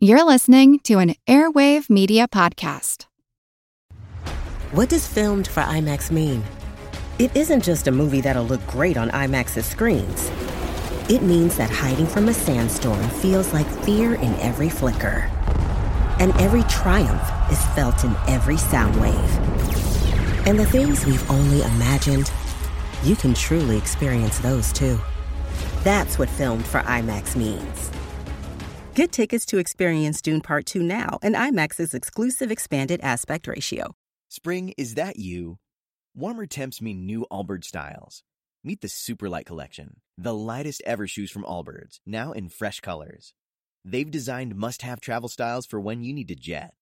You're listening to an Airwave Media Podcast. What does filmed for IMAX mean? It isn't just a movie that'll look great on IMAX's screens. It means that hiding from a sandstorm feels like fear in every flicker. And every triumph is felt in every sound wave. And the things we've only imagined, you can truly experience those too. That's what filmed for IMAX means. Get tickets to experience Dune Part 2 now and IMAX's exclusive expanded aspect ratio. Spring, is that you? Warmer temps mean new Allbirds styles. Meet the Superlight Collection, the lightest ever shoes from Allbirds, now in fresh colors. They've designed must have travel styles for when you need to jet.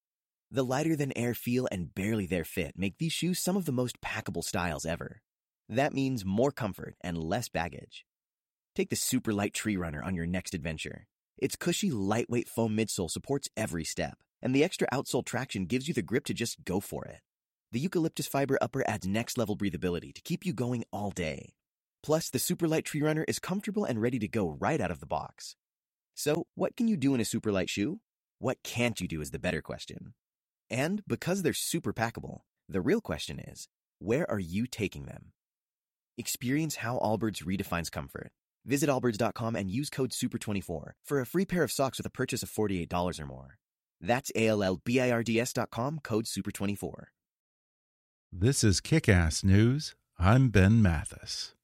The lighter than air feel and barely there fit make these shoes some of the most packable styles ever. That means more comfort and less baggage. Take the Superlight Tree Runner on your next adventure. Its cushy, lightweight foam midsole supports every step, and the extra outsole traction gives you the grip to just go for it. The eucalyptus fiber upper adds next level breathability to keep you going all day. Plus, the Superlight Tree Runner is comfortable and ready to go right out of the box. So, what can you do in a Superlight shoe? What can't you do is the better question. And because they're super packable, the real question is where are you taking them? Experience how Allbirds redefines comfort. Visit allbirds.com and use code SUPER24 for a free pair of socks with a purchase of $48 or more. That's A-L-L-B-I-R-D-S.com, code SUPER24. This is Kick Ass News. I'm Ben Mathis.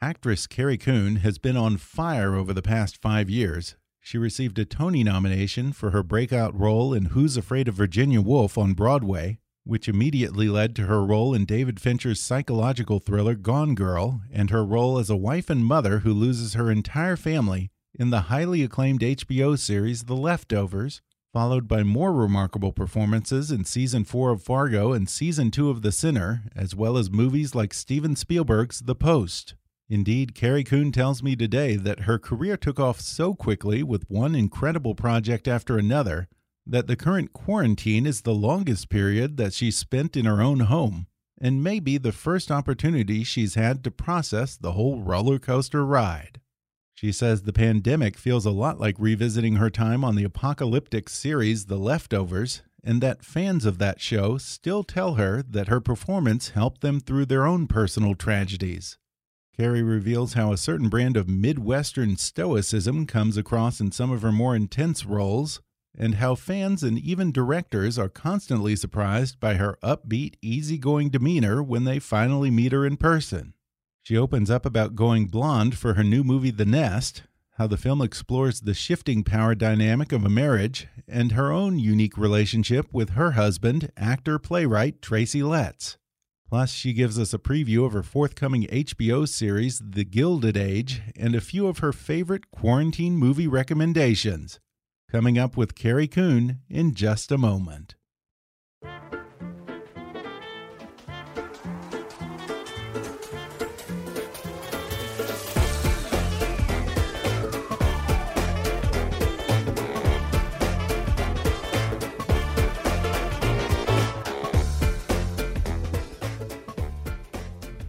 Actress Carrie Coon has been on fire over the past five years. She received a Tony nomination for her breakout role in Who's Afraid of Virginia Woolf on Broadway, which immediately led to her role in David Fincher's psychological thriller Gone Girl and her role as a wife and mother who loses her entire family in the highly acclaimed HBO series The Leftovers, followed by more remarkable performances in season 4 of Fargo and season 2 of The Sinner, as well as movies like Steven Spielberg's The Post. Indeed, Carrie Coon tells me today that her career took off so quickly with one incredible project after another that the current quarantine is the longest period that she's spent in her own home, and may be the first opportunity she's had to process the whole roller coaster ride. She says the pandemic feels a lot like revisiting her time on the apocalyptic series The Leftovers, and that fans of that show still tell her that her performance helped them through their own personal tragedies. Carrie reveals how a certain brand of Midwestern stoicism comes across in some of her more intense roles, and how fans and even directors are constantly surprised by her upbeat, easygoing demeanor when they finally meet her in person. She opens up about going blonde for her new movie The Nest, how the film explores the shifting power dynamic of a marriage, and her own unique relationship with her husband, actor playwright Tracy Letts. Plus, she gives us a preview of her forthcoming HBO series, The Gilded Age, and a few of her favorite quarantine movie recommendations. Coming up with Carrie Coon in just a moment.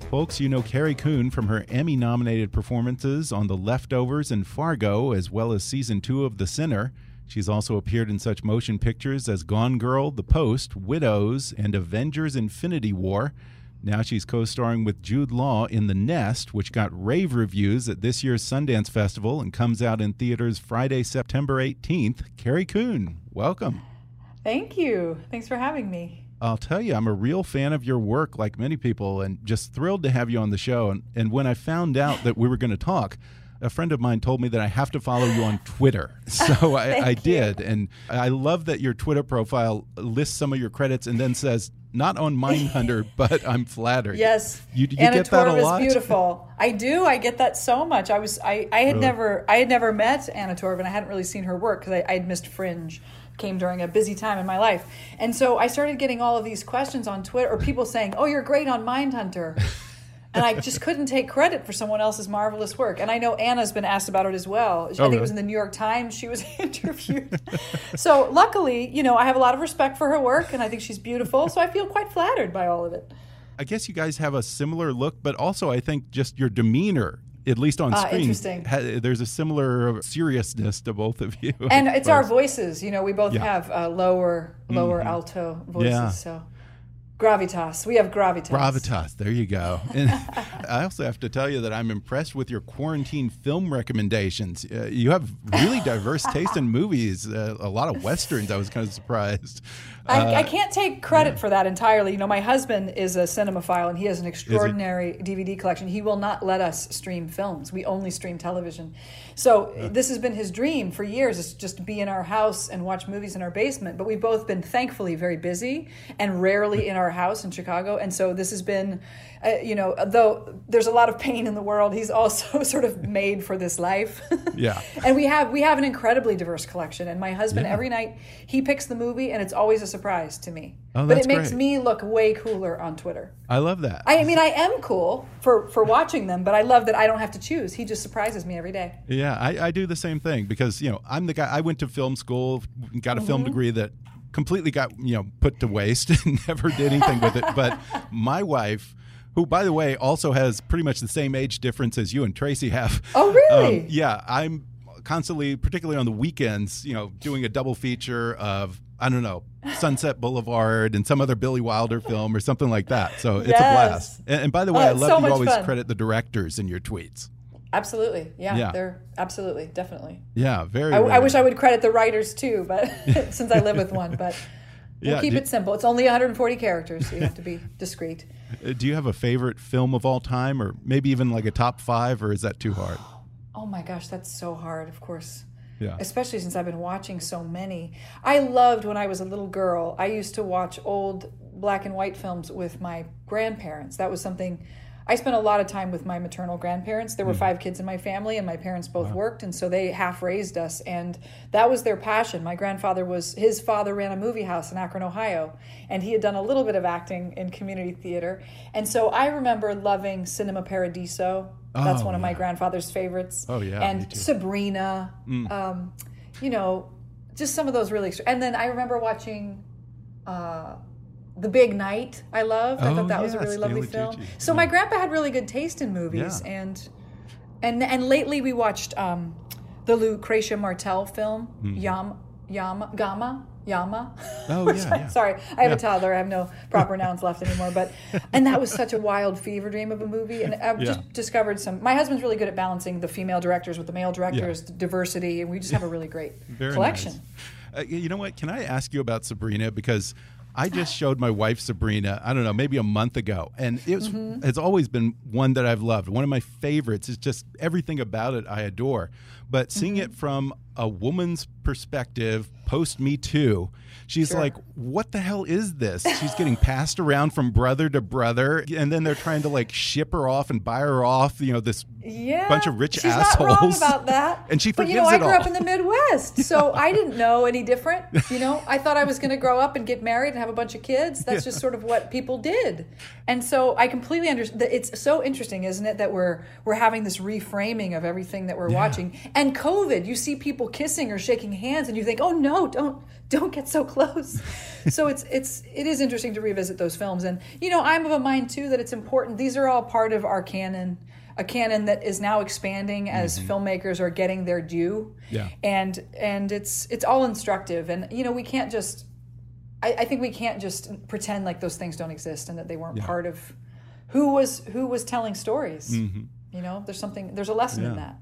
Folks, you know Carrie Coon from her Emmy nominated performances on The Leftovers and Fargo, as well as season two of The Sinner. She's also appeared in such motion pictures as Gone Girl, The Post, Widows, and Avengers Infinity War. Now she's co starring with Jude Law in The Nest, which got rave reviews at this year's Sundance Festival and comes out in theaters Friday, September 18th. Carrie Coon, welcome. Thank you. Thanks for having me. I'll tell you, I'm a real fan of your work, like many people, and just thrilled to have you on the show. And, and when I found out that we were going to talk, a friend of mine told me that I have to follow you on Twitter. So I, I did. And I love that your Twitter profile lists some of your credits and then says, not on Mindhunter, but I'm flattered. Yes. You, you Anna get that a lot? is beautiful. I do. I get that so much. I was I, I had Really? never I had never met Anna Torv and I hadn't really seen her work because I, I had missed Fringe came during a busy time in my life. And so I started getting all of these questions on Twitter or people saying, "Oh, you're great on Mindhunter." and I just couldn't take credit for someone else's marvelous work. And I know Anna's been asked about it as well. I oh, think really? it was in the New York Times she was interviewed. so luckily, you know, I have a lot of respect for her work and I think she's beautiful. So I feel quite flattered by all of it. I guess you guys have a similar look, but also I think just your demeanor. At least on Ah, screen, interesting. ha- there's a similar seriousness to both of you. And it's our voices. You know, we both Yeah. Mm-hmm. have uh, lower, lower alto voices. Yeah. So gravitas. We have gravitas. Gravitas. There you go. And I also have to tell you that I'm impressed with your quarantine film recommendations. Uh, you have really diverse taste in movies. Uh, a lot of westerns. I was kind of surprised. I, I Uh, can't take credit for that entirely. You know, my husband is a cinemaphile and he has an extraordinary DVD collection. He will not let us stream films. We only stream television. So this has been his dream for years is just to be in our house and watch movies in our basement. But we've both been thankfully very busy and rarely in our house in Chicago. And so this has been, uh, you know, though there's a lot of pain in the world, he's also sort of made for this life. Yeah. and we have we have an incredibly diverse collection. And my husband every night he picks the movie, and it's always a surprise to me. Oh, but it makes great. me look way cooler on Twitter. I love that. I mean, I am cool for for watching them, but I love that I don't have to choose. He just surprises me every day. Yeah, I, I do the same thing because you know I'm the guy. I went to film school, got a Mm-hmm. film degree that completely got you know put to waste and never did anything with it. But my wife, who by the way also has pretty much the same age difference as you and Tracy have. Oh, really? um, yeah, I'm constantly, particularly on the weekends, you know, doing a double feature of I don't know Sunset Boulevard and some other Billy Wilder film or something like that. So it's a blast. And, and by the way, Oh, I love so you always fun. credit the directors in your tweets. Absolutely, yeah, Yeah. they're absolutely definitely. Yeah, very. I, I wish I would credit the writers too, but since I live with one, but we'll Yeah, keep it simple. It's only 140 characters, so you have to be discreet. Uh, Do you have a favorite film of all time, or maybe even like a top five, or is that too hard? Oh my gosh, that's so hard, of course. Yeah. Especially since I've been watching so many. I loved when I was a little girl. I used to watch old black and white films with my grandparents. That was something I spent a lot of time with my maternal grandparents. There were five kids in my family, and my parents both worked, and so they half raised us. And that was their passion. My grandfather was, his father ran a movie house in Akron, Ohio, and he had done a little bit of acting in community theater. And so I remember loving Cinema Paradiso. That's Oh, one of my grandfather's favorites. Oh, yeah, And. Sabrina, um, you know, just some of those really. Extra- and then I remember watching uh, The Big Night. I loved. I Oh, thought that was a really lovely film. So my grandpa had really good taste in movies, Yeah. and and and lately we watched um, the Lucrecia Martel film Yam Yama Gama Yama. Oh, yeah, yeah. Sorry, I have Yeah. a toddler. I have no proper nouns left anymore. But and that was such a wild fever dream of a movie. And I've Yeah. just discovered some. My husband's really good at balancing the female directors with the male directors, the diversity, and we just have a really great Very collection. nice. Uh, you know what? Can I ask you about Sabrina because I just showed my wife Sabrina. I don't know, maybe a month ago, and it was, Mm-hmm. it's always been one that I've loved. One of my favorites. Is just everything about it I adore. But seeing Mm-hmm. it from a woman's perspective, post Me Too, she's Sure. like, "What the hell is this?" She's getting passed around from brother to brother, and then they're trying to like ship her off and buy her off. You know, this Yeah, bunch of rich she's not wrong assholes. about that. And she but you know, I grew all. up in the Midwest, so I didn't know any different. You know, I thought I was going to grow up and get married and have a bunch of kids. That's just sort of what people did, and so I completely understand. It's so interesting, isn't it, that we're we're having this reframing of everything that we're watching. And COVID, you see people kissing or shaking hands, and you think, oh no, don't don't get so close. so it's it's it is interesting to revisit those films, and you know, I'm of a mind too that it's important. These are all part of our canon a canon that is now expanding as filmmakers are getting their due. Yeah. And and it's it's all instructive. And you know, we can't just I, I think we can't just pretend like those things don't exist and that they weren't part of who was who was telling stories. You know, there's something there's a lesson in Mm-hmm. That.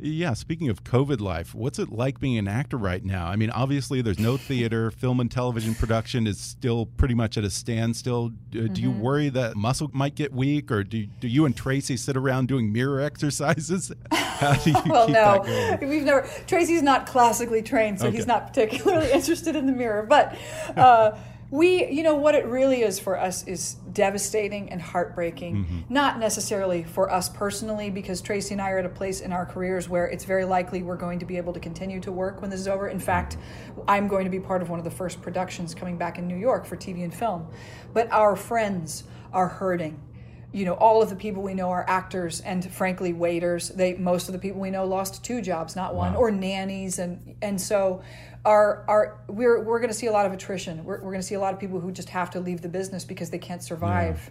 Yeah, speaking of COVID life, what's it like being an actor right now? I mean, obviously, there's no theater. Film and television production is still pretty much at a standstill. Uh, Do you Mm-hmm. worry that muscle might get weak, or do, do you and Tracy sit around doing mirror exercises? How do you Well, keep no, that going? we've never. Tracy's not classically trained, so he's not particularly interested in the mirror. But uh, we, you know, what it really is for us is devastating and heartbreaking. Mm-hmm. Not necessarily for us personally, because Tracy and I are at a place in our careers where it's very likely we're going to be able to continue to work when this is over. In fact, I'm going to be part of one of the first productions coming back in New York for TV and film. But our friends are hurting you know all of the people we know are actors and frankly waiters they most of the people we know lost two jobs not one or nannies and and so our our we're we're going to see a lot of attrition we're, we're going to see a lot of people who just have to leave the business because they can't survive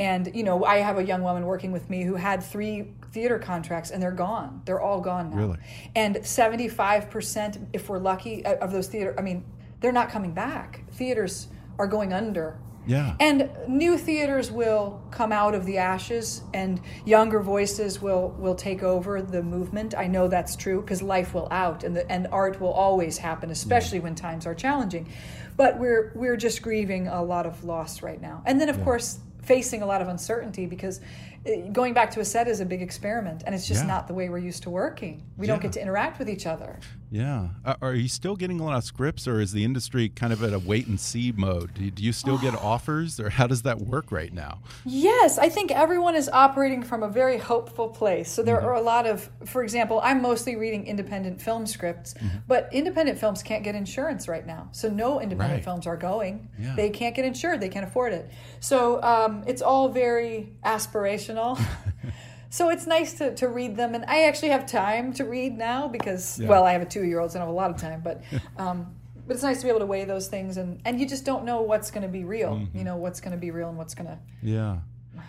And you know, I have a young woman working with me who had three theater contracts and they're gone. They're all gone now. Really? And 75% if we're lucky of those theater I mean, they're not coming back. Theaters are going under Yeah. and new theaters will come out of the ashes, and younger voices will will take over the movement. I know that's true because life will out, and the, and art will always happen, especially when times are challenging. But we're we're just grieving a lot of loss right now, and then of course facing a lot of uncertainty because uh, going back to a set is a big experiment, and it's just Yeah. not the way we're used to working. We don't get to interact with each other. Yeah. Uh, are you still getting a lot of scripts, or is the industry kind of at a wait and see mode? Do you, do you still get offers, or how does that work right now? Yes, I think everyone is operating from a very hopeful place. So there Mm-hmm. are a lot of, for example, I'm mostly reading independent film scripts, Mm-hmm. but independent films can't get insurance right now. So no independent Right. films are going. Yeah. They can't get insured. They can't afford it. So um, it's all very aspirational. So it's nice to, to read them, and I actually have time to read now because, Yeah. well, I have a two year old, so I don't have a lot of time. But, um, but it's nice to be able to weigh those things, and, and you just don't know what's going to be real. Mm-hmm. You know what's going to be real and what's going to Yeah.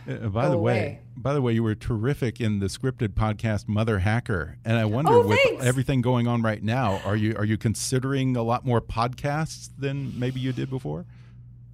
Uh, by the way, away. by the way, you were terrific in the scripted podcast Motherhacker, and I wonder Oh, with everything going on right now, are you are you considering a lot more podcasts than maybe you did before?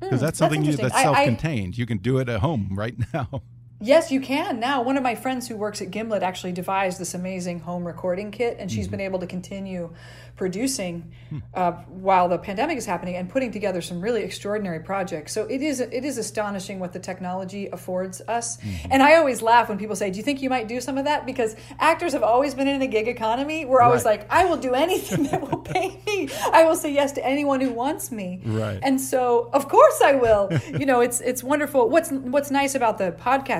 Because that's Hmm, that's something you, that's I- I- self-contained. you can do it at home right now. Yes, you can now. One of my friends who works at Gimlet actually devised this amazing home recording kit, and she's been able to continue producing uh, while the pandemic is happening and putting together some really extraordinary projects. So it is it is astonishing what the technology affords us. And I always laugh when people say, "Do you think you might do some of that?" Because actors have always been in the gig economy. We're always Right. like, "I will do anything that will pay me. I will say yes to anyone who wants me." Right. And so, of course, I will. you know, it's it's wonderful. What's what's nice about the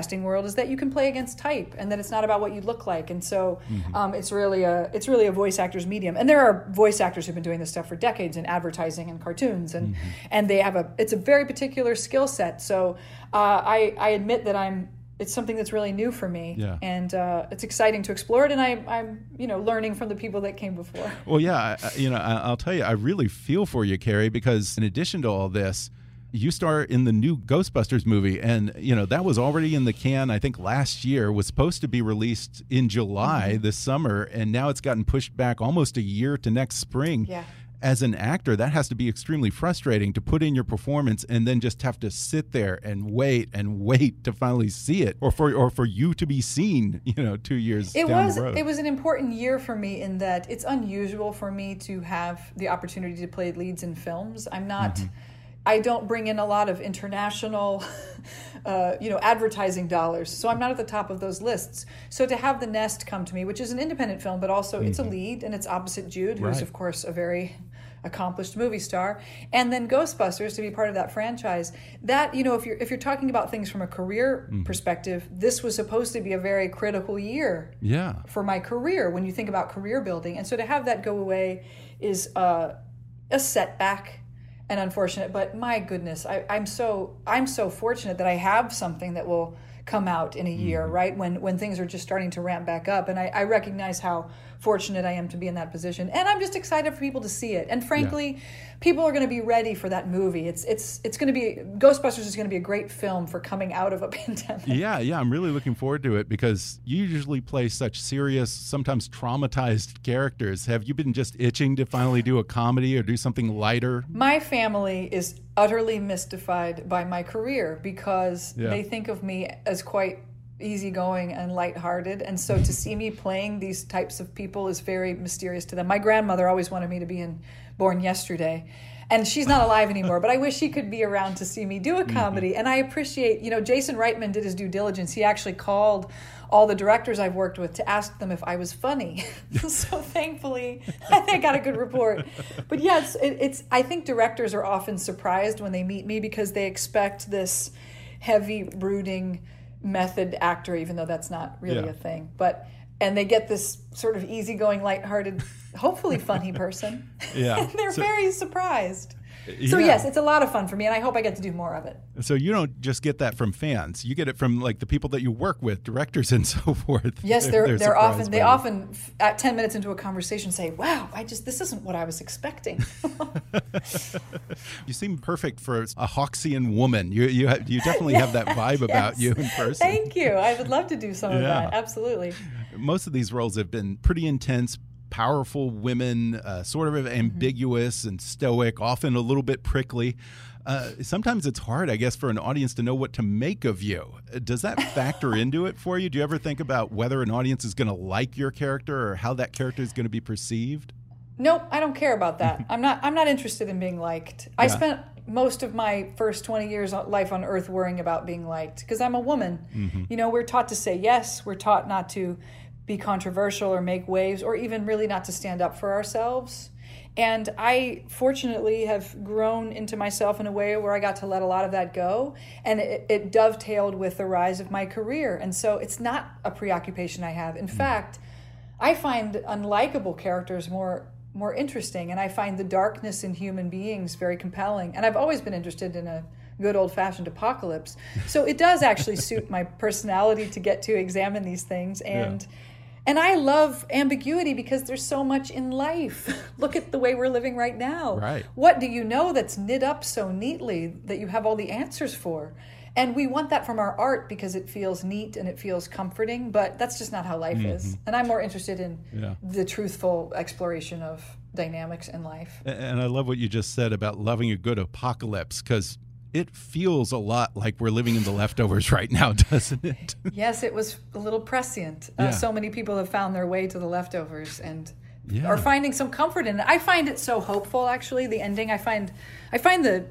podcasting world is that you can play against type, and that it's not about what you look like. And so, um, it's really a it's really a voice actor's medium. And there are voice actors who've been doing this stuff for decades in advertising and cartoons, and and they have a it's a very particular skill set. So, uh, I I admit that I'm. It's something that's really new for me, Yeah. and uh, it's exciting to explore it. And I, I'm, you know, learning from the people that came before. Well, yeah, I- I, you know, I- I'll tell you, I really feel for you, Carrie, because in addition to all this, you star in the new Ghostbusters movie, and you know that was already in the can. I think last year was supposed to be released in July Mm-hmm. this summer, and now it's gotten pushed back almost a year to next spring. Yeah. As an actor, that has to be extremely frustrating to put in your performance and then just have to sit there and wait and wait to finally see it, or for or for you to be seen. You know, two years It down was the road. it was an important year for me in that it's unusual for me to have the opportunity to play leads in films. I'm not Mm-hmm. I don't bring in a lot of international uh, you know advertising dollars. So I'm not at the top of those lists. So to have The Nest come to me, which is an independent film but also it's a lead and it's opposite Jude, who's Mm-hmm. Of course a very accomplished movie star and then ghostbusters to be part of that franchise that you know if you're if you're talking about things from a career Mm-hmm. perspective this was supposed to be a very critical year yeah. for my career when you think about career building and so to have that go away is uh, a setback and unfortunate but my goodness I, i'm so i'm so fortunate that i have something that will come out in a year mm. right? When when things are just starting to ramp back up. And I, I recognize how fortunate i am to be in that position and i'm just excited for people to see it and frankly people are going to be ready for that movie it's it's it's going to be ghostbusters is going to be a great film for coming out of a pandemic Yeah, yeah, I'm really looking forward to it because you usually play such serious, sometimes traumatized characters. Have you been just itching to finally do a comedy or do something lighter? My family is utterly mystified by my career because Yeah. they think of me as quite easygoing and lighthearted. And so to see me playing these types of people is very mysterious to them. My grandmother always wanted me to be in Born Yesterday. And she's not alive anymore, but I wish she could be around to see me do a mm-hmm. comedy. And I appreciate, you know, Jason Reitman did his due diligence. He actually called all the directors I've worked with to ask them if I was funny. so thankfully, I think I got a good report. But yes, it, it's. I think directors are often surprised when they meet me because they expect this heavy, brooding method actor, even though that's not really Yeah. a thing. But and they get this sort of easygoing, lighthearted, hopefully funny person. Yeah. and they're So- very surprised. So Yeah. yes, it's a lot of fun for me, and I hope I get to do more of it. So you don't just get that from fans; you get it from like the people that you work with, directors and so forth. Yes, they're they're, surprised often they it. often at ten minutes into a conversation say, "Wow, I just this isn't what I was expecting." You seem perfect for a Hawksian woman. You you you definitely have that vibe about you in person. Thank you. I would love to do some of that. Absolutely. Most of these roles have been pretty intense, powerful women, uh, sort of ambiguous and stoic, often a little bit prickly. Uh, sometimes it's hard, I guess, for an audience to know what to make of you. Uh, Does that factor into it for you? Do you ever think about whether an audience is going to like your character or how that character is going to be perceived? Nope, I don't care about that. I'm not. I'm not interested in being liked. I spent most of my first 20 years of life on Earth worrying about being liked because I'm a woman. Mm-hmm. You know, we're taught to say yes. We're taught not to be controversial or make waves, or even really not to stand up for ourselves. And I fortunately have grown into myself in a way where I got to let a lot of that go. And it, it dovetailed with the rise of my career. And so it's not a preoccupation I have. In mm. fact, I find unlikable characters more more interesting and I find the darkness in human beings very compelling. And I've always been interested in a good old fashioned apocalypse. So it does actually suit my personality to get to examine these things and and I love ambiguity because there's so much in life. Look at the way we're living right now. Right. What do you know that's knit up so neatly that you have all the answers for? And we want that from our art because it feels neat and it feels comforting, but that's just not how life is. Mm-hmm. And I'm more interested in Yeah. the truthful exploration of dynamics in life. And I love what you just said about loving a good apocalypse because it feels a lot like we're living in the leftovers right now, doesn't it? Yes, it was a little prescient. Yeah. Uh, so many people have found their way to the leftovers and Yeah. are finding some comfort in it. I find it so hopeful. Actually, the ending. I find, I find the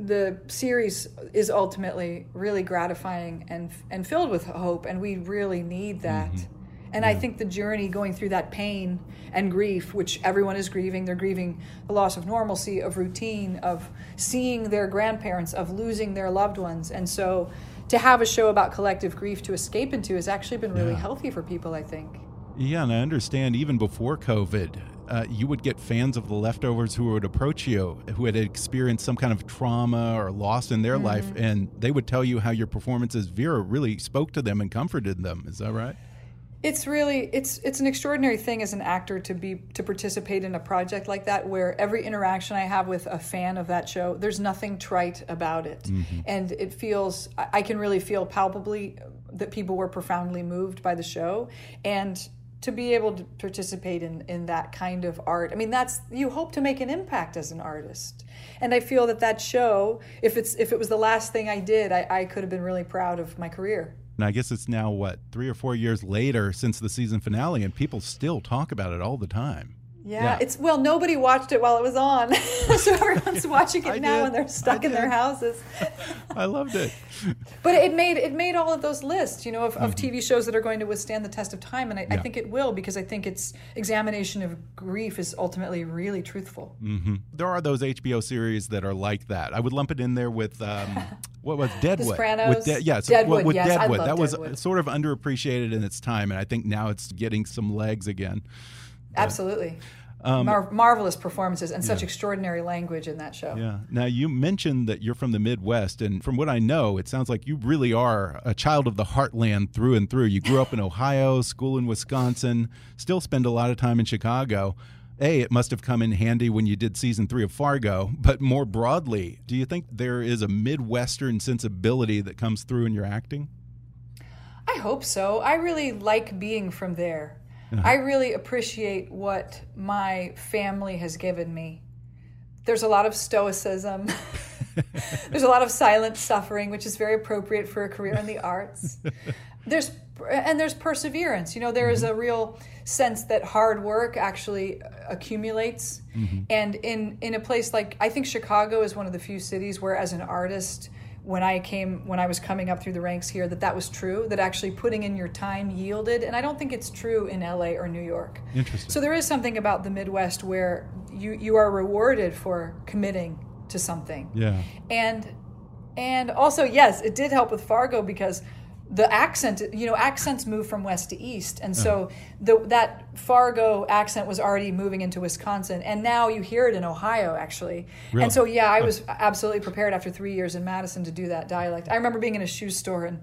the series is ultimately really gratifying and and filled with hope, and we really need that. And I think the journey going through that pain and grief, which everyone is grieving, they're grieving the loss of normalcy, of routine, of seeing their grandparents, of losing their loved ones. And so to have a show about collective grief to escape into has actually been really Yeah. healthy for people, I think. Yeah, and I understand even before COVID, uh, you would get fans of the leftovers who would approach you who had experienced some kind of trauma or loss in their life, and they would tell you how your performances, Nora really spoke to them and comforted them. Is that right? It's really it's it's an extraordinary thing as an actor to be to participate in a project like that where every interaction I have with a fan of that show, there's nothing trite about it, mm-hmm. and it feels I I can really feel palpably that people were profoundly moved by the show, and to be able to participate in in that kind of art, I mean that's you hope to make an impact as an artist, and I feel that that show, if it's if it was the last thing I did, I, I could have been really proud of my career. And I guess it's now what three or four years later since the season finale, and people still talk about it all the time. Yeah, Yeah. it's well, nobody watched it while it was on, so everyone's watching it I now did. and they're stuck in their houses. I loved it. But it made it made all of those lists, you know, of, of TV shows that are going to withstand the test of time, and I, I Mm-hmm. Think it will because I think its examination of grief is ultimately really truthful. hmm There are those HBO series that are like that. I would lump it in there with um, what was Deadwood. With De- yes, Deadwood, with yes, I Deadwood. that was Deadwood. sort of underappreciated in its time, and I think now it's getting some legs again. Absolutely, Um, Mar- marvelous performances and such extraordinary language in that show. Yeah. Now you mentioned that you're from the Midwest, and from what I know, it sounds like you really are a child of the heartland through and through. You grew up in Ohio, school in Wisconsin, still spend a lot of time in Chicago. A, it must have come in handy when you did season three of Fargo, but more broadly, do you think there is a Midwestern sensibility that comes through in your acting? I hope so. I really like being from there. I uh-huh. really appreciate what my family has given me. There's a lot of stoicism. there's a lot of silent suffering, which is very appropriate for a career in the arts. There's and there's perseverance. You know, there is mm-hmm. a real sense that hard work actually accumulates. Mm-hmm. And in in a place like I think Chicago is one of the few cities where as an artist when I came when I was coming up through the ranks here that that was true that actually putting in your time yielded and I don't think it's true in LA or New York. Interesting. So there is something about the Midwest where you you are rewarded for committing to something. Yeah. And and also yes, it did help with Fargo because the accent you know accents move from west to east. And so the that fargo accent was already moving into wisconsin. And now you hear it in ohio actually. Really? and so yeah i was absolutely prepared after three years in madison to do that dialect. I remember being in a shoe store and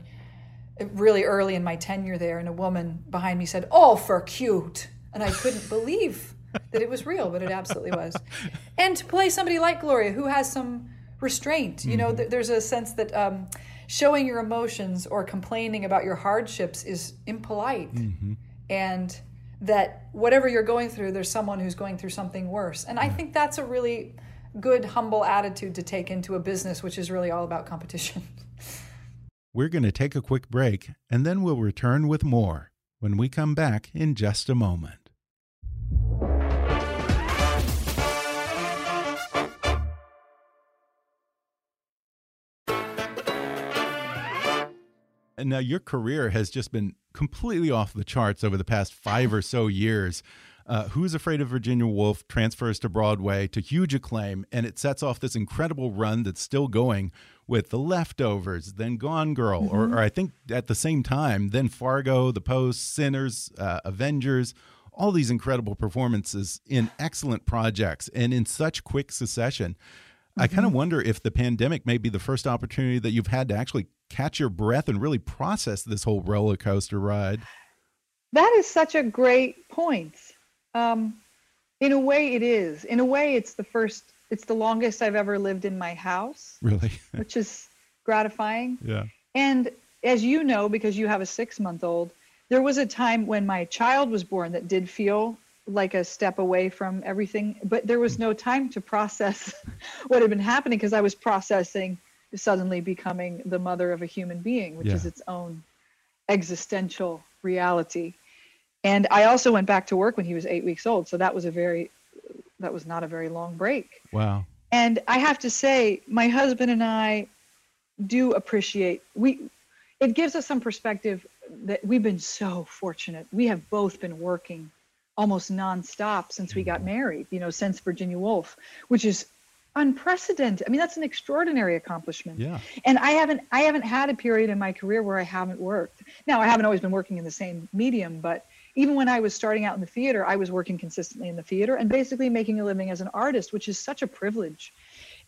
really early in my tenure there and a woman behind me said oh for cute. And i couldn't believe that it was real but it absolutely was. And to play somebody like gloria who has some restraint you know th- there's a sense that um, showing your emotions or complaining about your hardships is impolite. Mm-hmm. And that whatever you're going through there's someone who's going through something worse. And i think that's a really good humble attitude to take into a business which is really all about competition. We're going to take a quick break and then we'll return with more when we come back in just a moment. Now your career has just been completely off the charts over the past five or so years. Uh, Who's Afraid of Virginia Woolf transfers to Broadway to huge acclaim, and it sets off this incredible run that's still going with The Leftovers, then Gone Girl, or, or I think at the same time, then Fargo, The Post, Sinners, uh, Avengers, all these incredible performances in excellent projects and in such quick succession. I kind of wonder if the pandemic may be the first opportunity that you've had to actually catch your breath and really process this whole roller coaster ride. That is such a great point. Um, in a way, it is. In a way, it's the first, it's the longest I've ever lived in my house, Really? which is gratifying. yeah. And as you know, because you have a six month old, there was a time when my child was born that did feel like a step away from everything, but there was no time to process what had been happening because I was processing suddenly becoming the mother of a human being, which Yeah. is its own existential reality. And I also went back to work when he was eight weeks old. So that was a very, that was not a very long break. Wow. And I have to say, my husband and I do appreciate we it gives us some perspective that we've been so fortunate. We have both been working almost nonstop since we got married, you know, since Virginia Woolf, which is unprecedented. I mean, that's an extraordinary accomplishment. Yeah. And I haven't I haven't had a period in my career where I haven't worked. Now, I haven't always been working in the same medium, but even when I was starting out in the theater, I was working consistently in the theater and basically making a living as an artist, which is such a privilege.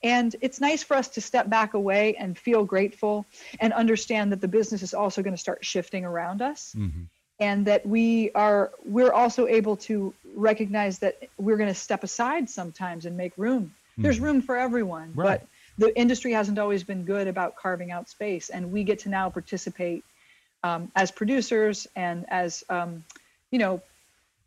And it's nice for us to step back away and feel grateful and understand that the business is also going to start shifting around us hmm and that we are we're also able to recognize that we're going to step aside sometimes and make room. There's room for everyone, Right. but the industry hasn't always been good about carving out space, and we get to now participate um, as producers and as um, you know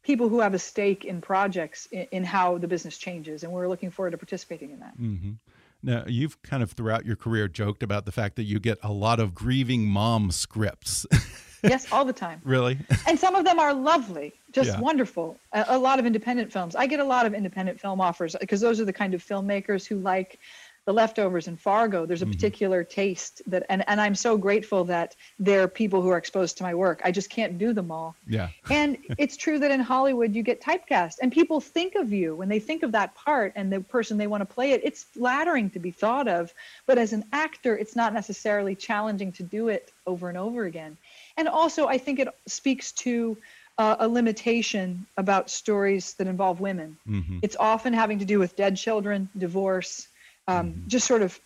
people who have a stake in projects in, in how the business changes, and we're looking forward to participating in that. mm -hmm. Now, you've kind of throughout your career joked about the fact that you get a lot of grieving mom scripts. yes, all the time. really? and some of them are lovely, just Yeah. wonderful. A, a lot of independent films. I get a lot of independent film offers because those are the kind of filmmakers who like The Leftovers and Fargo. There's a mm-hmm. particular taste that, and, and I'm so grateful that there are people who are exposed to my work. I just can't do them all. Yeah. And it's true that in Hollywood you get typecast, and people think of you when they think of that part and the person they want to play it. It's flattering to be thought of, but as an actor, it's not necessarily challenging to do it over and over again. And also, I think it speaks to uh, a limitation about stories that involve women. hmm It's often having to do with dead children, divorce, um, just sort of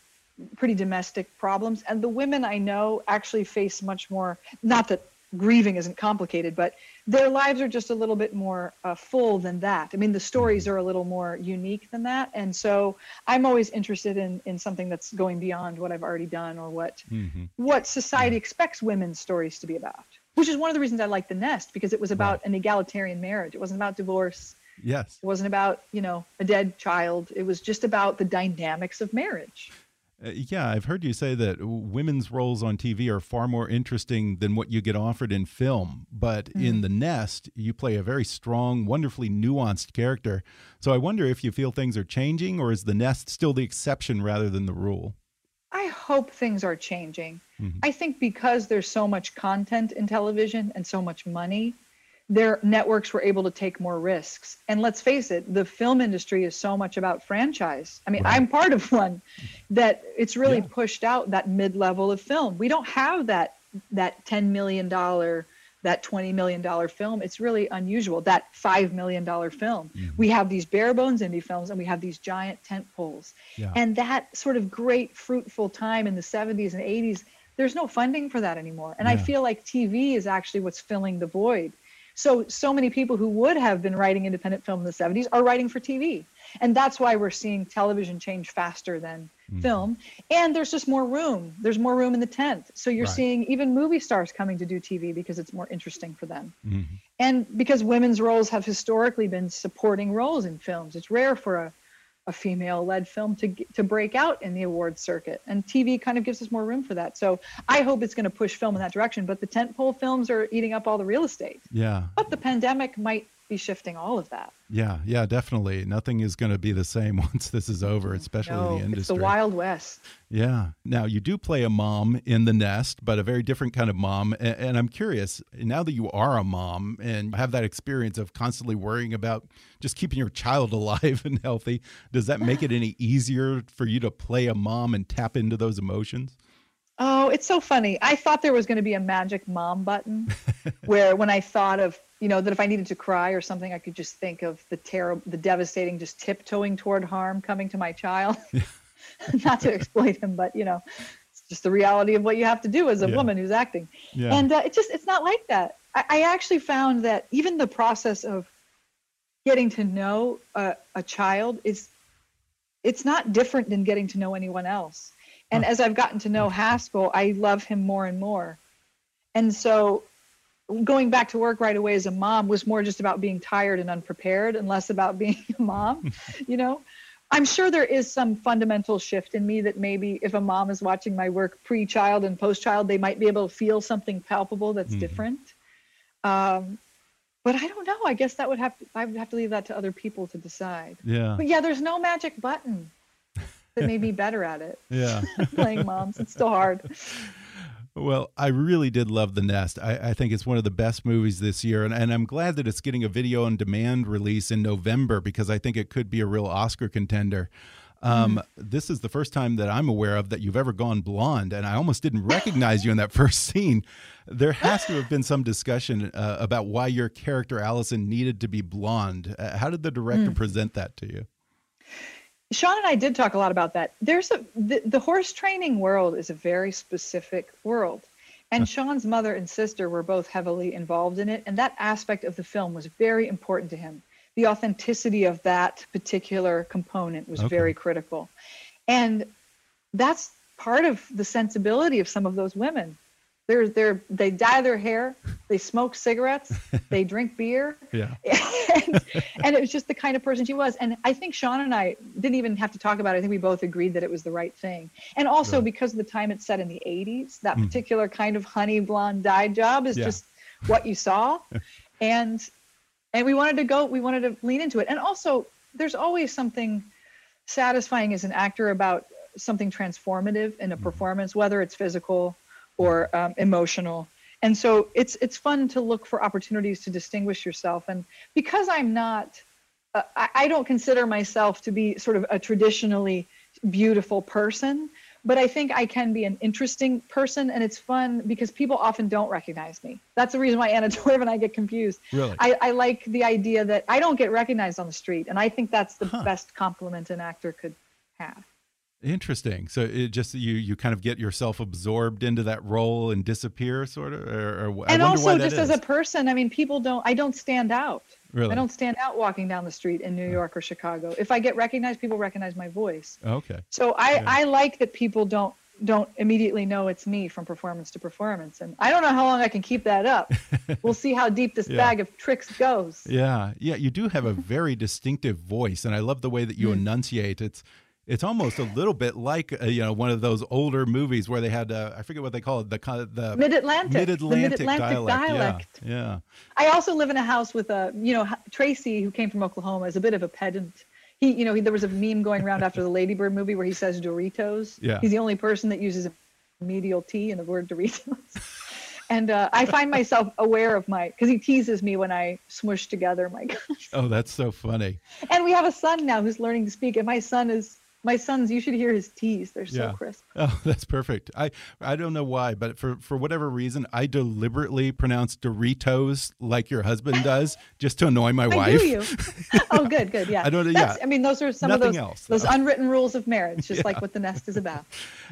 pretty domestic problems. And the women I know actually face much more, not that grieving isn't complicated, but their lives are just a little bit more uh, full than that. I mean, the stories are a little more unique than that. And so I'm always interested in, in something that's going beyond what I've already done or what, hmm what society expects women's stories to be about. Which is one of the reasons I like The Nest because it was about an egalitarian marriage. It wasn't about divorce. Yes. It wasn't about, you know, a dead child. It was just about the dynamics of marriage. Uh, yeah, I've heard you say that women's roles on TV are far more interesting than what you get offered in film. But in The Nest, you play a very strong, wonderfully nuanced character. So I wonder if you feel things are changing, or is The Nest still the exception rather than the rule? I hope things are changing. I think because there's so much content in television and so much money, their networks were able to take more risks. And let's face it, the film industry is so much about franchise. I mean, Right. I'm part of one that it's really Yeah. pushed out that mid level of film. We don't have that that 10 million dollar that 20 million dollar film it's really unusual that 5 million dollar film Mm-hmm. we have these bare bones indie films and we have these giant tent poles Yeah. and that sort of great fruitful time in the 70s and 80s there's no funding for that anymore and i feel like tv is actually what's filling the void so so many people who would have been writing independent film in the 70s are writing for tv and that's why we're seeing television change faster than Mm-hmm. film and there's just more room there's more room in the tent so you're Right. seeing even movie stars coming to do tv because it's more interesting for them Mhm. and because women's roles have historically been supporting roles in films it's rare for a, a female led film to to break out in the award circuit and tv kind of gives us more room for that. So i hope it's going to push film in that direction but the tentpole films are eating up all the real estate. Yeah. but the pandemic might be shifting all of that Yeah. Yeah. Definitely. Nothing is going to be the same once this is over, mm-hmm. especially no in the industry. it's the wild west Yeah. Now you do play a mom in the nest, but a very different kind of mom. And, and I'm curious now that you are a mom and have that experience of constantly worrying about just keeping your child alive and healthy, does that make it any easier for you to play a mom and tap into those emotions? Oh, it's so funny. I thought there was going to be a magic mom button where when I thought of, you know, that if I needed to cry or something, I could just think of the terrible, the devastating, just tiptoeing toward harm coming to my child. Not to exploit him, but, you know, it's just the reality of what you have to do as a Yeah. woman who's acting. Yeah. And uh, it just, it's not like that. I, I actually found that even the process of getting to know a, a child is, it's not different than getting to know anyone else. And as I've gotten to know Haskell, I love him more and more. And so going back to work right away as a mom was more just about being tired and unprepared and less about being a mom, you know? I'm sure there is some fundamental shift in me that maybe if a mom is watching my work pre-child and post-child, they might be able to feel something palpable that's different. Um, but I don't know. I guess that would have to, I would have to leave that to other people to decide. Yeah. But yeah, there's no magic button that made me better at it. Yeah. Playing moms, it's still hard. Well, I really did love The Nest. I, I think it's one of the best movies this year, and, and I'm glad that it's getting a video on demand release in November because I think it could be a real Oscar contender. Um, This is the first time that I'm aware of that you've ever gone blonde, and I almost didn't recognize you in that first scene. There has to have been some discussion uh, about why your character Allison needed to be blonde. Uh, how did the director present that to you? Sean and I did talk a lot about that. There's a the, the horse training world is a very specific world. And Sean's mother and sister were both heavily involved in it, and that aspect of the film was very important to him. The authenticity of that particular component was Okay. very critical. And that's part of the sensibility of some of those women. They're, they're, they dye their hair, they smoke cigarettes, they drink beer, Yeah. and, and it was just the kind of person she was. And I think Sean and I didn't even have to talk about it. I think we both agreed that it was the right thing. And also because of the time it's set in the 80s, that mm. particular kind of honey blonde dye job is. Yeah. just what you saw. and and we wanted to go, we wanted to lean into it. And also, there's always something satisfying as an actor about something transformative in a mm. performance, whether it's physical or um, emotional. And so it's it's fun to look for opportunities to distinguish yourself. And because I'm not, uh, I, I don't consider myself to be sort of a traditionally beautiful person, but I think I can be an interesting person, and it's fun because people often don't recognize me. That's the reason why Anna Torv and I get confused. Really? I, I like the idea that I don't get recognized on the street, and I think that's the best compliment an actor could have. Interesting. So it just you you kind of get yourself absorbed into that role and disappear, sort of. Or, or I and also why that just as a person, I mean, people don't. I don't stand out. Really? I don't stand out walking down the street in New York or Chicago. If I get recognized, people recognize my voice. Okay. So I, Yeah. I like that people don't don't immediately know it's me from performance to performance. And I don't know how long I can keep that up. we'll see how deep this Yeah. bag of tricks goes. Yeah, yeah, you do have a very distinctive voice, and I love the way that you Hmm. enunciate. It's it's almost a little bit like uh, you know one of those older movies where they had uh, I forget what they call it the the Mid-Atlantic. mid-Atlantic Mid-Atlantic dialect. dialect. Yeah, yeah. I also live in a house with a, you know, Tracy, who came from Oklahoma, is a bit of a pedant. He, you know, he, there was a meme going around after the Lady Bird movie where he says Doritos. Yeah. He's the only person that uses a medial T in the word Doritos. and uh, I find myself aware of my, because he teases me when I smush together my guns. Oh, that's so funny. And we have a son now who's learning to speak, and my son is My sons, you should hear his T's. They're so Yeah. crisp. Oh, that's perfect. I I don't know why, but for for whatever reason, I deliberately pronounce Doritos like your husband does, just to annoy my I wife. you. oh, good, good. Yeah. I don't- That's- yeah. I mean, those are some Nothing of those else, those unwritten rules of marriage, just like what the nest is about.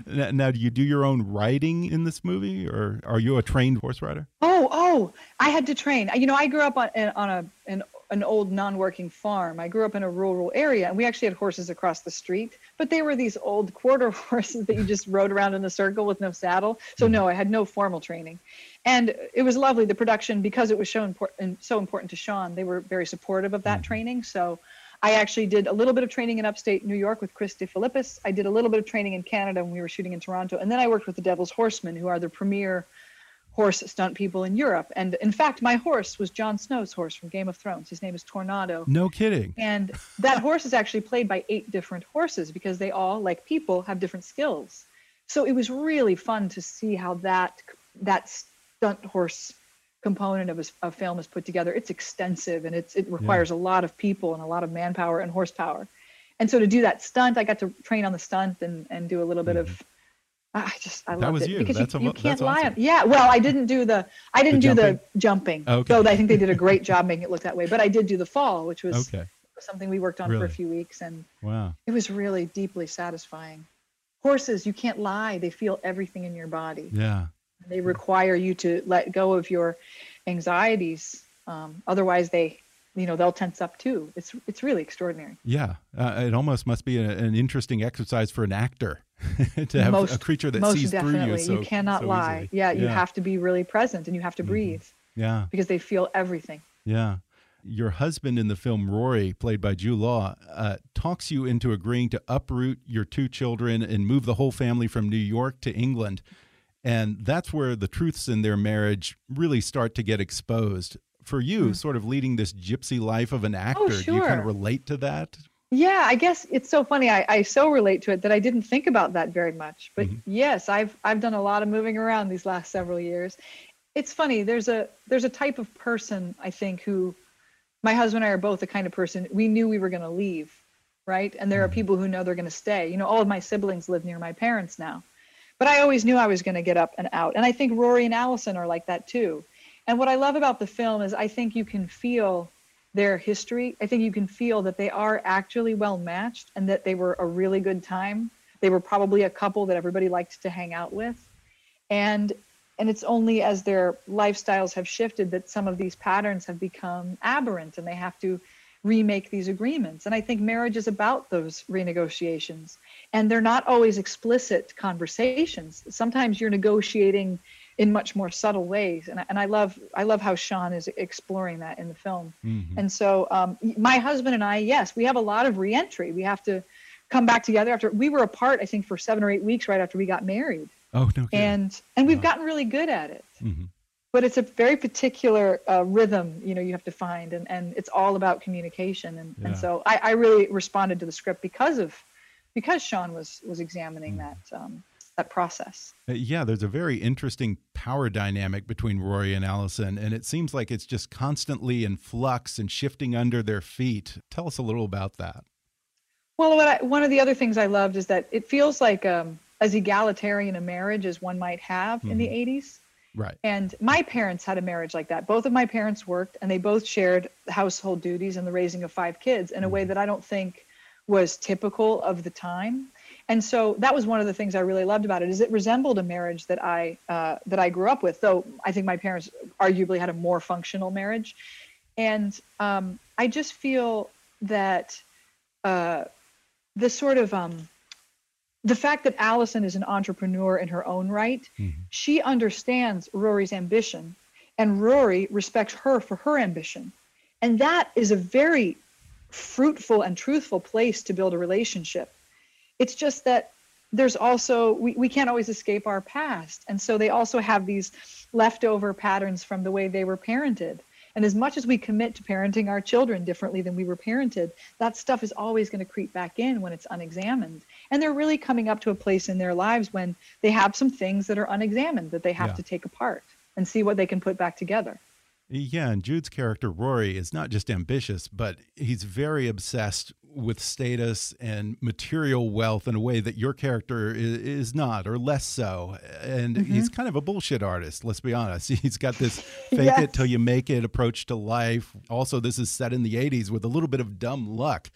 Now, now, do you do your own riding in this movie, or are you a trained horse rider? Oh, oh, I had to train. You know, I grew up on on a an, an old non-working farm. I grew up in a rural area, and we actually had horses across the street, but they were these old quarter horses that you just rode around in a circle with no saddle. So mm-hmm. no, I had no formal training, and it was lovely. The production, because it was so important, so important to Sean, they were very supportive of that mm-hmm. training. So. I actually did a little bit of training in upstate New York with Chris DeFilippis. I did a little bit of training in Canada when we were shooting in Toronto. And then I worked with the Devil's Horsemen, who are the premier horse stunt people in Europe. And in fact, my horse was Jon Snow's horse from Game of Thrones. His name is Tornado. No kidding. And that horse is actually played by eight different horses because they all, like people, have different skills. So it was really fun to see how that that stunt horse component of a film is put together. It's extensive and it's it requires a lot of people and a lot of manpower and horsepower. And so to do that stunt, I got to train on the stunt and, and do a little bit of I just I That was it you. because That's you, amo- you can't lie. awesome. Yeah, well, I didn't do the I didn't do the jumping. Okay. Though I think they did a great job making it look that way. But I did do the fall, which was Okay. something we worked on for a few weeks, and Wow. it was really deeply satisfying. Horses, you can't lie; they feel everything in your body. Yeah. They require you to let go of your anxieties. Um, otherwise, they, you know, they'll tense up too. It's it's really extraordinary. Yeah. Uh, it almost must be a, an interesting exercise for an actor to have most a creature that most sees definitely. through you. So, you cannot so lie. easily. Yeah, you. Mm-hmm. have to be really present, and you have to breathe Yeah. because they feel everything. Yeah. Your husband in the film, Rory, played by Jude Law, uh, talks you into agreeing to uproot your two children and move the whole family from New York to England. And that's where the truths in their marriage really start to get exposed. For you, sort of leading this gypsy life of an actor, do you kind Hmm. Oh, sure. of relate to that? Yeah, I guess it's so funny. I, I so relate to it that I didn't think about that very much. But Mm-hmm. yes, I've I've done a lot of moving around these last several years. It's funny. There's a there's a type of person I think who my husband and I are both the kind of person we knew we were going to leave, right? And there are people who know they're going to stay. You know, all of my siblings live near my parents now. But I always knew I was going to get up and out. And I think Rory and Allison are like that too. And what I love about the film is I think you can feel their history. I think you can feel that they are actually well matched and that they were a really good time. They were probably a couple that everybody liked to hang out with. And and it's only as their lifestyles have shifted that some of these patterns have become aberrant and they have to remake these agreements. And I think marriage is about those renegotiations. And they're not always explicit conversations. Sometimes you're negotiating in much more subtle ways. And, I- and I love I love how Sean is exploring that in the film. And so um, my husband and I, yes, we have a lot of reentry. We have to come back together after we were apart, I think, for seven or eight weeks right after we got married. Oh, no kidding. And and we've gotten really good at it. Mhm. But it's a very particular uh, rhythm, you know, you have to find, and, and it's all about communication. And, Yeah. and so I, I really responded to the script because of because Sean was was examining that um, that process. Uh, Yeah, there's a very interesting power dynamic between Rory and Allison, and it seems like it's just constantly in flux and shifting under their feet. Tell us a little about that. Well, what I, one of the other things I loved is that it feels like um, as egalitarian a marriage as one might have in the 80s. Right. And my parents had a marriage like that. Both of my parents worked, and they both shared household duties and the raising of five kids in a way that I don't think was typical of the time. And so that was one of the things I really loved about it is it resembled a marriage that I uh, that I grew up with. Though I think my parents arguably had a more functional marriage, and um, I just feel that uh, the sort of um, the fact that Allison is an entrepreneur in her own right, she understands Rory's ambition, and Rory respects her for her ambition. And that is a very fruitful and truthful place to build a relationship. It's just that there's also, we, we can't always escape our past. And so they also have these leftover patterns from the way they were parented. And as much as we commit to parenting our children differently than we were parented, that stuff is always going to creep back in when it's unexamined. And they're really coming up to a place in their lives when they have some things that are unexamined that they have Yeah. to take apart and see what they can put back together. Yeah, and Jude's character Rory is not just ambitious, but he's very obsessed with status and material wealth in a way that your character is, is not, or less so. And mm -hmm. he's kind of a bullshit artist. Let's be honest. He's got this fake yes. it till you make it approach to life. Also, this is set in the '80s with a little bit of dumb luck.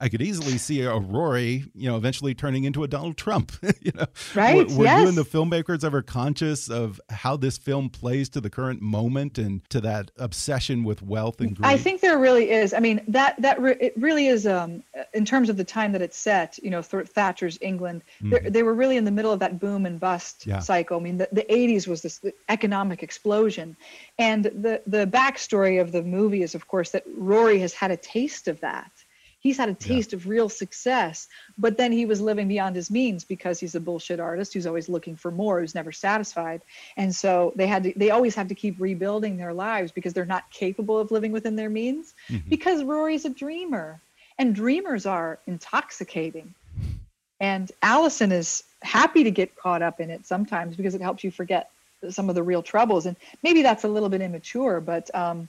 I could easily see a Rory, you know, eventually turning into a Donald Trump. you know, right? Were, were yes. you and the filmmakers ever conscious of how this film plays to the current moment and to that obsession with wealth and greed? I think there really is. I mean, that that re it really is. Um, in terms of the time that it's set, you know, Th Thatcher's England, mm -hmm. they were really in the middle of that boom and bust yeah. cycle. I mean, the, the 80s was this economic explosion, and the the backstory of the movie is, of course, that Rory has had a taste of that he's had a taste yeah. of real success but then he was living beyond his means because he's a bullshit artist who's always looking for more who's never satisfied and so they had to they always have to keep rebuilding their lives because they're not capable of living within their means mm-hmm. because rory's a dreamer and dreamers are intoxicating and allison is happy to get caught up in it sometimes because it helps you forget some of the real troubles and maybe that's a little bit immature but um,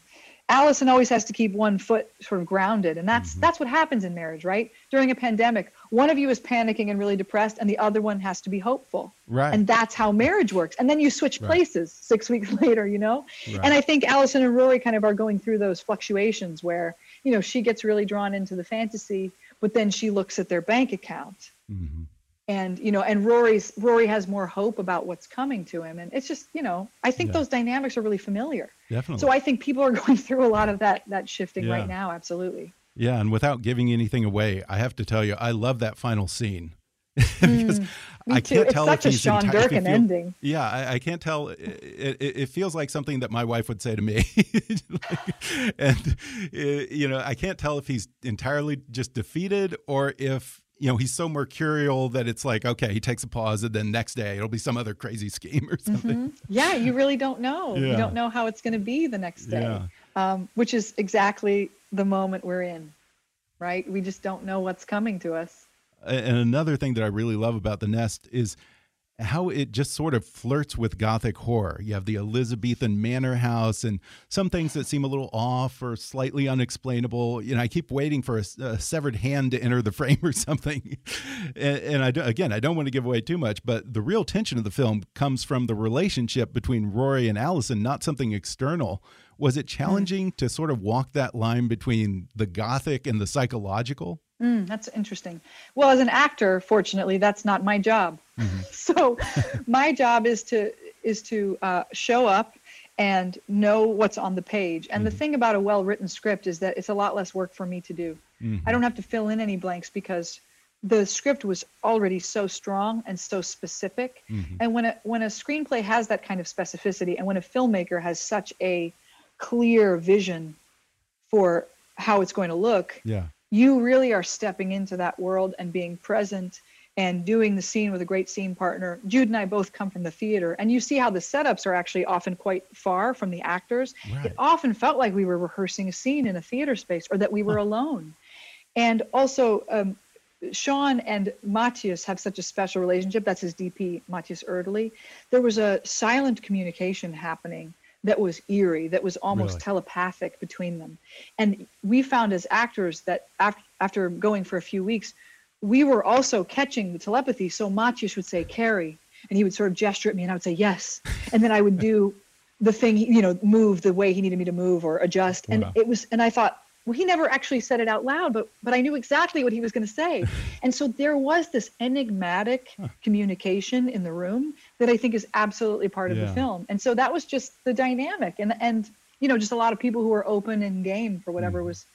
Allison always has to keep one foot sort of grounded, and that's mm-hmm. that's what happens in marriage, right? During a pandemic, one of you is panicking and really depressed, and the other one has to be hopeful, right? And that's how marriage works. And then you switch right. places six weeks later, you know. Right. And I think Allison and Rory kind of are going through those fluctuations where you know she gets really drawn into the fantasy, but then she looks at their bank account. Mm-hmm and you know and rory's rory has more hope about what's coming to him and it's just you know i think yeah. those dynamics are really familiar definitely so i think people are going through a lot of that that shifting yeah. right now absolutely yeah and without giving anything away i have to tell you i love that final scene because mm, I can't it's tell such if a Sean Durkin feel, ending. Yeah, I, I can't tell. It, it, it, feels like something that my wife would say to me, like, and you know, I can't tell if he's entirely just defeated or if you know he's so mercurial that it's like okay he takes a pause and then next day it'll be some other crazy scheme or something mm -hmm. yeah you really don't know yeah. you don't know how it's going to be the next day yeah. um, which is exactly the moment we're in right we just don't know what's coming to us and another thing that i really love about the nest is how it just sort of flirts with gothic horror. You have the Elizabethan manor house and some things that seem a little off or slightly unexplainable. You know, I keep waiting for a, a severed hand to enter the frame or something. and, and I do, again, I don't want to give away too much, but the real tension of the film comes from the relationship between Rory and Allison, not something external. Was it challenging to sort of walk that line between the gothic and the psychological? Mm, that's interesting. Well, as an actor, fortunately, that's not my job. Mm-hmm. So, my job is to is to uh, show up and know what's on the page. And mm-hmm. the thing about a well-written script is that it's a lot less work for me to do. Mm-hmm. I don't have to fill in any blanks because the script was already so strong and so specific. Mm-hmm. And when a when a screenplay has that kind of specificity, and when a filmmaker has such a clear vision for how it's going to look, yeah you really are stepping into that world and being present and doing the scene with a great scene partner. Jude and I both come from the theater, and you see how the setups are actually often quite far from the actors. Right. It often felt like we were rehearsing a scene in a theater space or that we were alone. And also, um, Sean and Matthias have such a special relationship. That's his DP, Matthias Erdely. There was a silent communication happening that was eerie, that was almost really? telepathic between them. And we found as actors that after, after going for a few weeks, we were also catching the telepathy. So Matthias would say, Carrie, and he would sort of gesture at me and I would say, yes. And then I would do the thing, you know, move the way he needed me to move or adjust. And wow. it was, and I thought, well, he never actually said it out loud, but but I knew exactly what he was going to say. and so there was this enigmatic communication in the room that I think is absolutely part of yeah. the film. And so that was just the dynamic, and and you know, just a lot of people who were open and game for whatever mm. was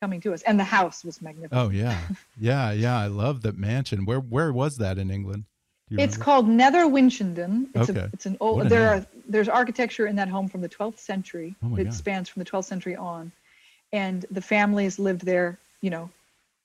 coming to us. And the house was magnificent. Oh yeah, yeah, yeah. I love that mansion. Where where was that in England? It's called Nether Winchendon. It's okay. A, it's an old. There are there's architecture in that home from the 12th century. Oh it God. spans from the 12th century on and the families lived there, you know,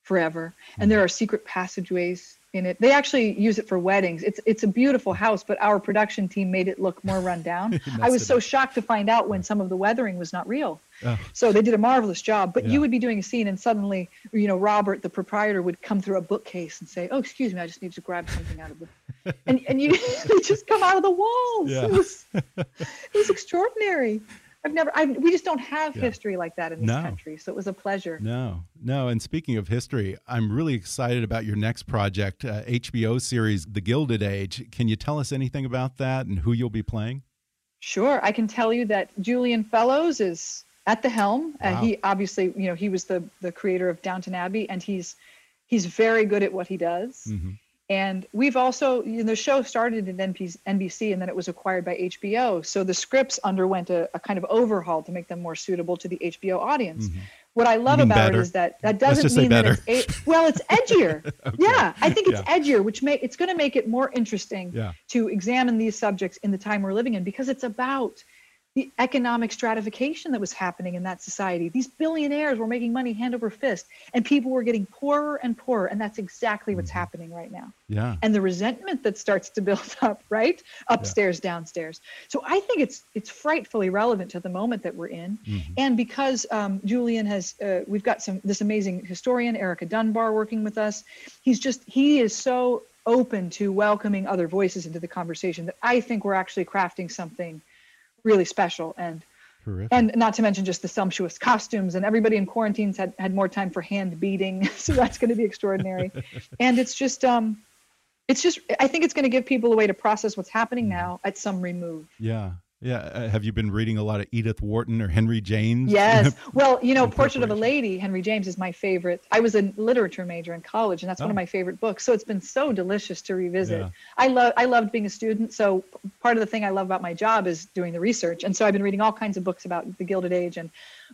forever. And there mm-hmm. are secret passageways in it. They actually use it for weddings. It's it's a beautiful house, but our production team made it look more run down. I was so shocked to find out when some of the weathering was not real. Oh. So they did a marvelous job. But yeah. you would be doing a scene, and suddenly, you know, Robert, the proprietor, would come through a bookcase and say, "Oh, excuse me, I just need to grab something out of the," and and you just come out of the walls. Yeah. It was it was extraordinary. I've never, I, we just don't have Yeah. history like that in this No. country. So it was a pleasure. No, no. And speaking of history, I'm really excited about your next project, uh, HBO series, The Gilded Age. Can you tell us anything about that and who you'll be playing? Sure, I can tell you that Julian Fellowes is at the helm. Uh, Wow. he obviously, you know, he was the the creator of Downton Abbey, and he's he's very good at what he does. Mhm. And we've also, you know, the show started at NBC and then it was acquired by HBO. So the scripts underwent a, a kind of overhaul to make them more suitable to the HBO audience. What I love about better? it is that that Mm-hmm. Doesn't mean that it's a, well, it's edgier. Yeah, I think it's Yeah. edgier, which may it's going to make it more interesting Yeah. to examine these subjects in the time we're living in because it's about the economic stratification that was happening in that society. These billionaires were making money hand over fist, and people were getting poorer and poorer, and that's exactly what's happening right now. Yeah. And the resentment that starts to build up, right, upstairs, downstairs. So I think it's it's frightfully relevant to the moment that we're in, and because um, Julian has, uh, we've got some this amazing historian Erica Dunbar working with us. He's just he is so open to welcoming other voices into the conversation that I think we're actually crafting something really special. And Terrific. and not to mention just the sumptuous costumes and everybody in quarantines had had more time for hand beading so that's going to be extraordinary. And it's just um it's just i think it's going to give people a way to process what's happening now at some remove. Yeah. Yeah. Uh, have you been reading a lot of Edith Wharton or Henry James? yes well you know portrait of a lady henry james is my favorite i was a literature major in college and that's one Oh. of my favorite books so it's been so delicious to revisit Yeah. i love i loved being a student so part of the thing i love about my job is doing the research and so i've been reading all kinds of books about the gilded age and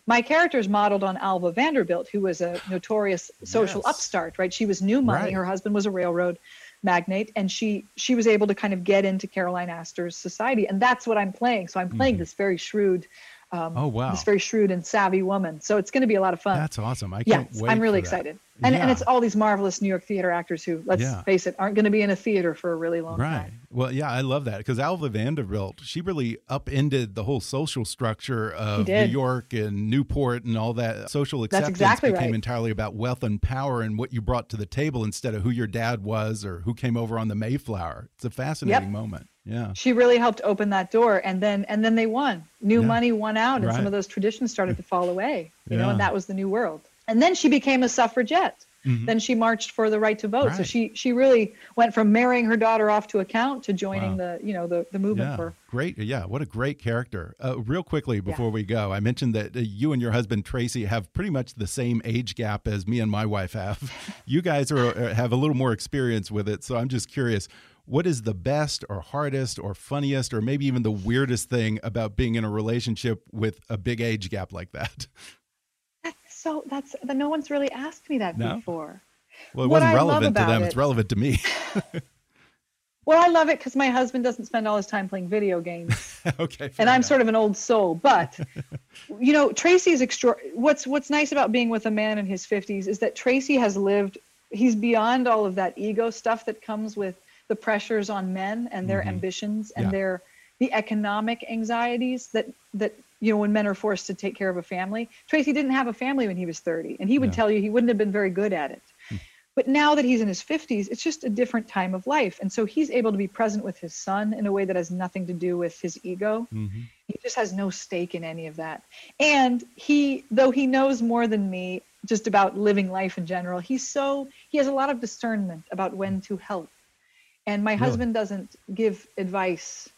my character is modeled on alva vanderbilt who was a notorious social Yes. upstart right she was new money Right. her husband was a railroad magnate and she she was able to kind of get into caroline astor's society and that's what i'm playing. So i'm playing mm-hmm. this very shrewd um. Oh, wow. this very shrewd and savvy woman so it's going to be a lot of fun That's awesome. I can't wait. i'm really for that. excited and, and Yeah. it's all these marvelous new york theater actors who let's Yeah. face it aren't going to be in a theater for a really long time. Right. time Well, yeah, I love that because Alva Vanderbilt, she really upended the whole social structure of New. York and Newport and all that. Social That's acceptance exactly became right. entirely about wealth and power and what you brought to the table instead of who your dad was or who came over on the Mayflower. It's a fascinating moment. Yeah. she really helped open that door and then and then they won new Yeah. money won out and Right. some of those traditions started to fall away you know and that was the new world and then she became a suffragette then she marched for the right to vote so Mm-hmm. She she really went from marrying her daughter off to account to joining Wow. the you know the the movement Yeah, for great. Yeah, what a great character. Uh, real quickly before we go, I mentioned that uh, you and your husband Tracy have pretty much the same age gap as me and my wife have. you guys are uh, have a little more experience with it, so I'm just curious. What is the best or hardest or funniest or maybe even the weirdest thing about being in a relationship with a big age gap like that? That's so that's that no one's really asked me that No? before Well, it What wasn't I relevant to them. it- It's relevant to me. well i love it because my husband doesn't spend all his time playing video games okay. and I'm sort of an old soul. But you know, Tracy's extra. What's what's nice about being with a man in his 50s is that Tracy has lived. He's beyond all of that ego stuff that comes with the pressures on men and their ambitions and Mm-hmm. Yeah. their the economic anxieties that that you know when men are forced to take care of a family. Tracy didn't have a family when he was 30, and he would Yeah. tell you he wouldn't have been very good at it. But now that he's in his 50s, it's just a different time of life. And so he's able to be present with his son in a way that has nothing to do with his ego. Mm-hmm. He just has no stake in any of that. And he, though he knows more than me just about living life in general, he's so, he has a lot of discernment about when to help. And my Really? husband doesn't give advice,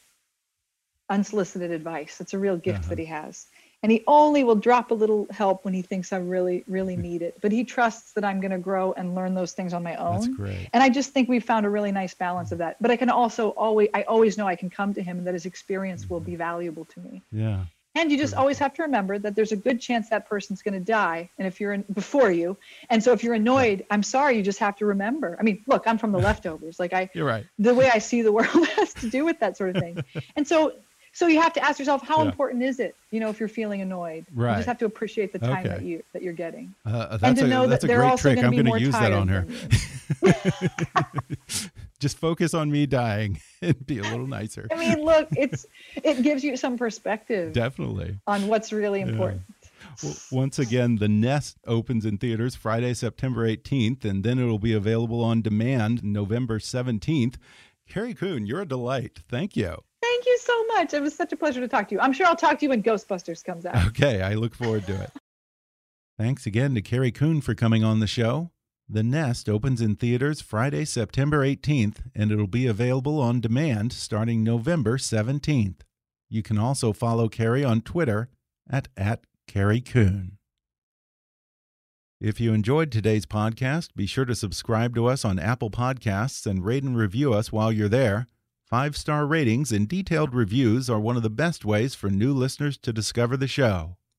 unsolicited advice. It's a real gift Uh-huh. that he has. And he only will drop a little help when he thinks I really, really hmm. need it. But he trusts that I'm going to grow and learn those things on my own. That's great. And I just think we've found a really nice balance hmm. of that. But I can also always, I always know I can come to him and that his experience will be hmm. valuable to me. Yeah. And you just always have to remember that there's a good chance that person's going to die, and if you're in before you, and so if you're annoyed, I'm sorry. You just have to remember. I mean, look, I'm from the leftovers. Like I, You're right. the way I see the world has to do with that sort of thing. And so, so you have to ask yourself, how Yeah. important is it? You know, if you're feeling annoyed, you just have to appreciate the time Okay. that you that you're getting, Uh, and to a, know that they're great also trick. going to I'm be going more to use that tired on her. Just focus on me dying and be a little nicer. I mean, look, it's it gives you some perspective Definitely. on what's really important. Well, once again, The Nest opens in theaters Friday, September 18th, and then it'll be available on demand November 17th. Carrie Coon, you're a delight. Thank you. Thank Thank you so much. It was such a pleasure to talk to you. I'm sure I'll talk to you when Ghostbusters comes out. Okay, I look forward to it. Thanks again to Carrie Coon for coming on the show. The Nest opens in theaters Friday, September 18th, and it'll be available on demand starting November 17th. You can also follow Carrie on Twitter at, at Carrie Coon. If you enjoyed today's podcast, be sure to subscribe to us on Apple Podcasts and rate and review us while you're there. Five star ratings and detailed reviews are one of the best ways for new listeners to discover the show.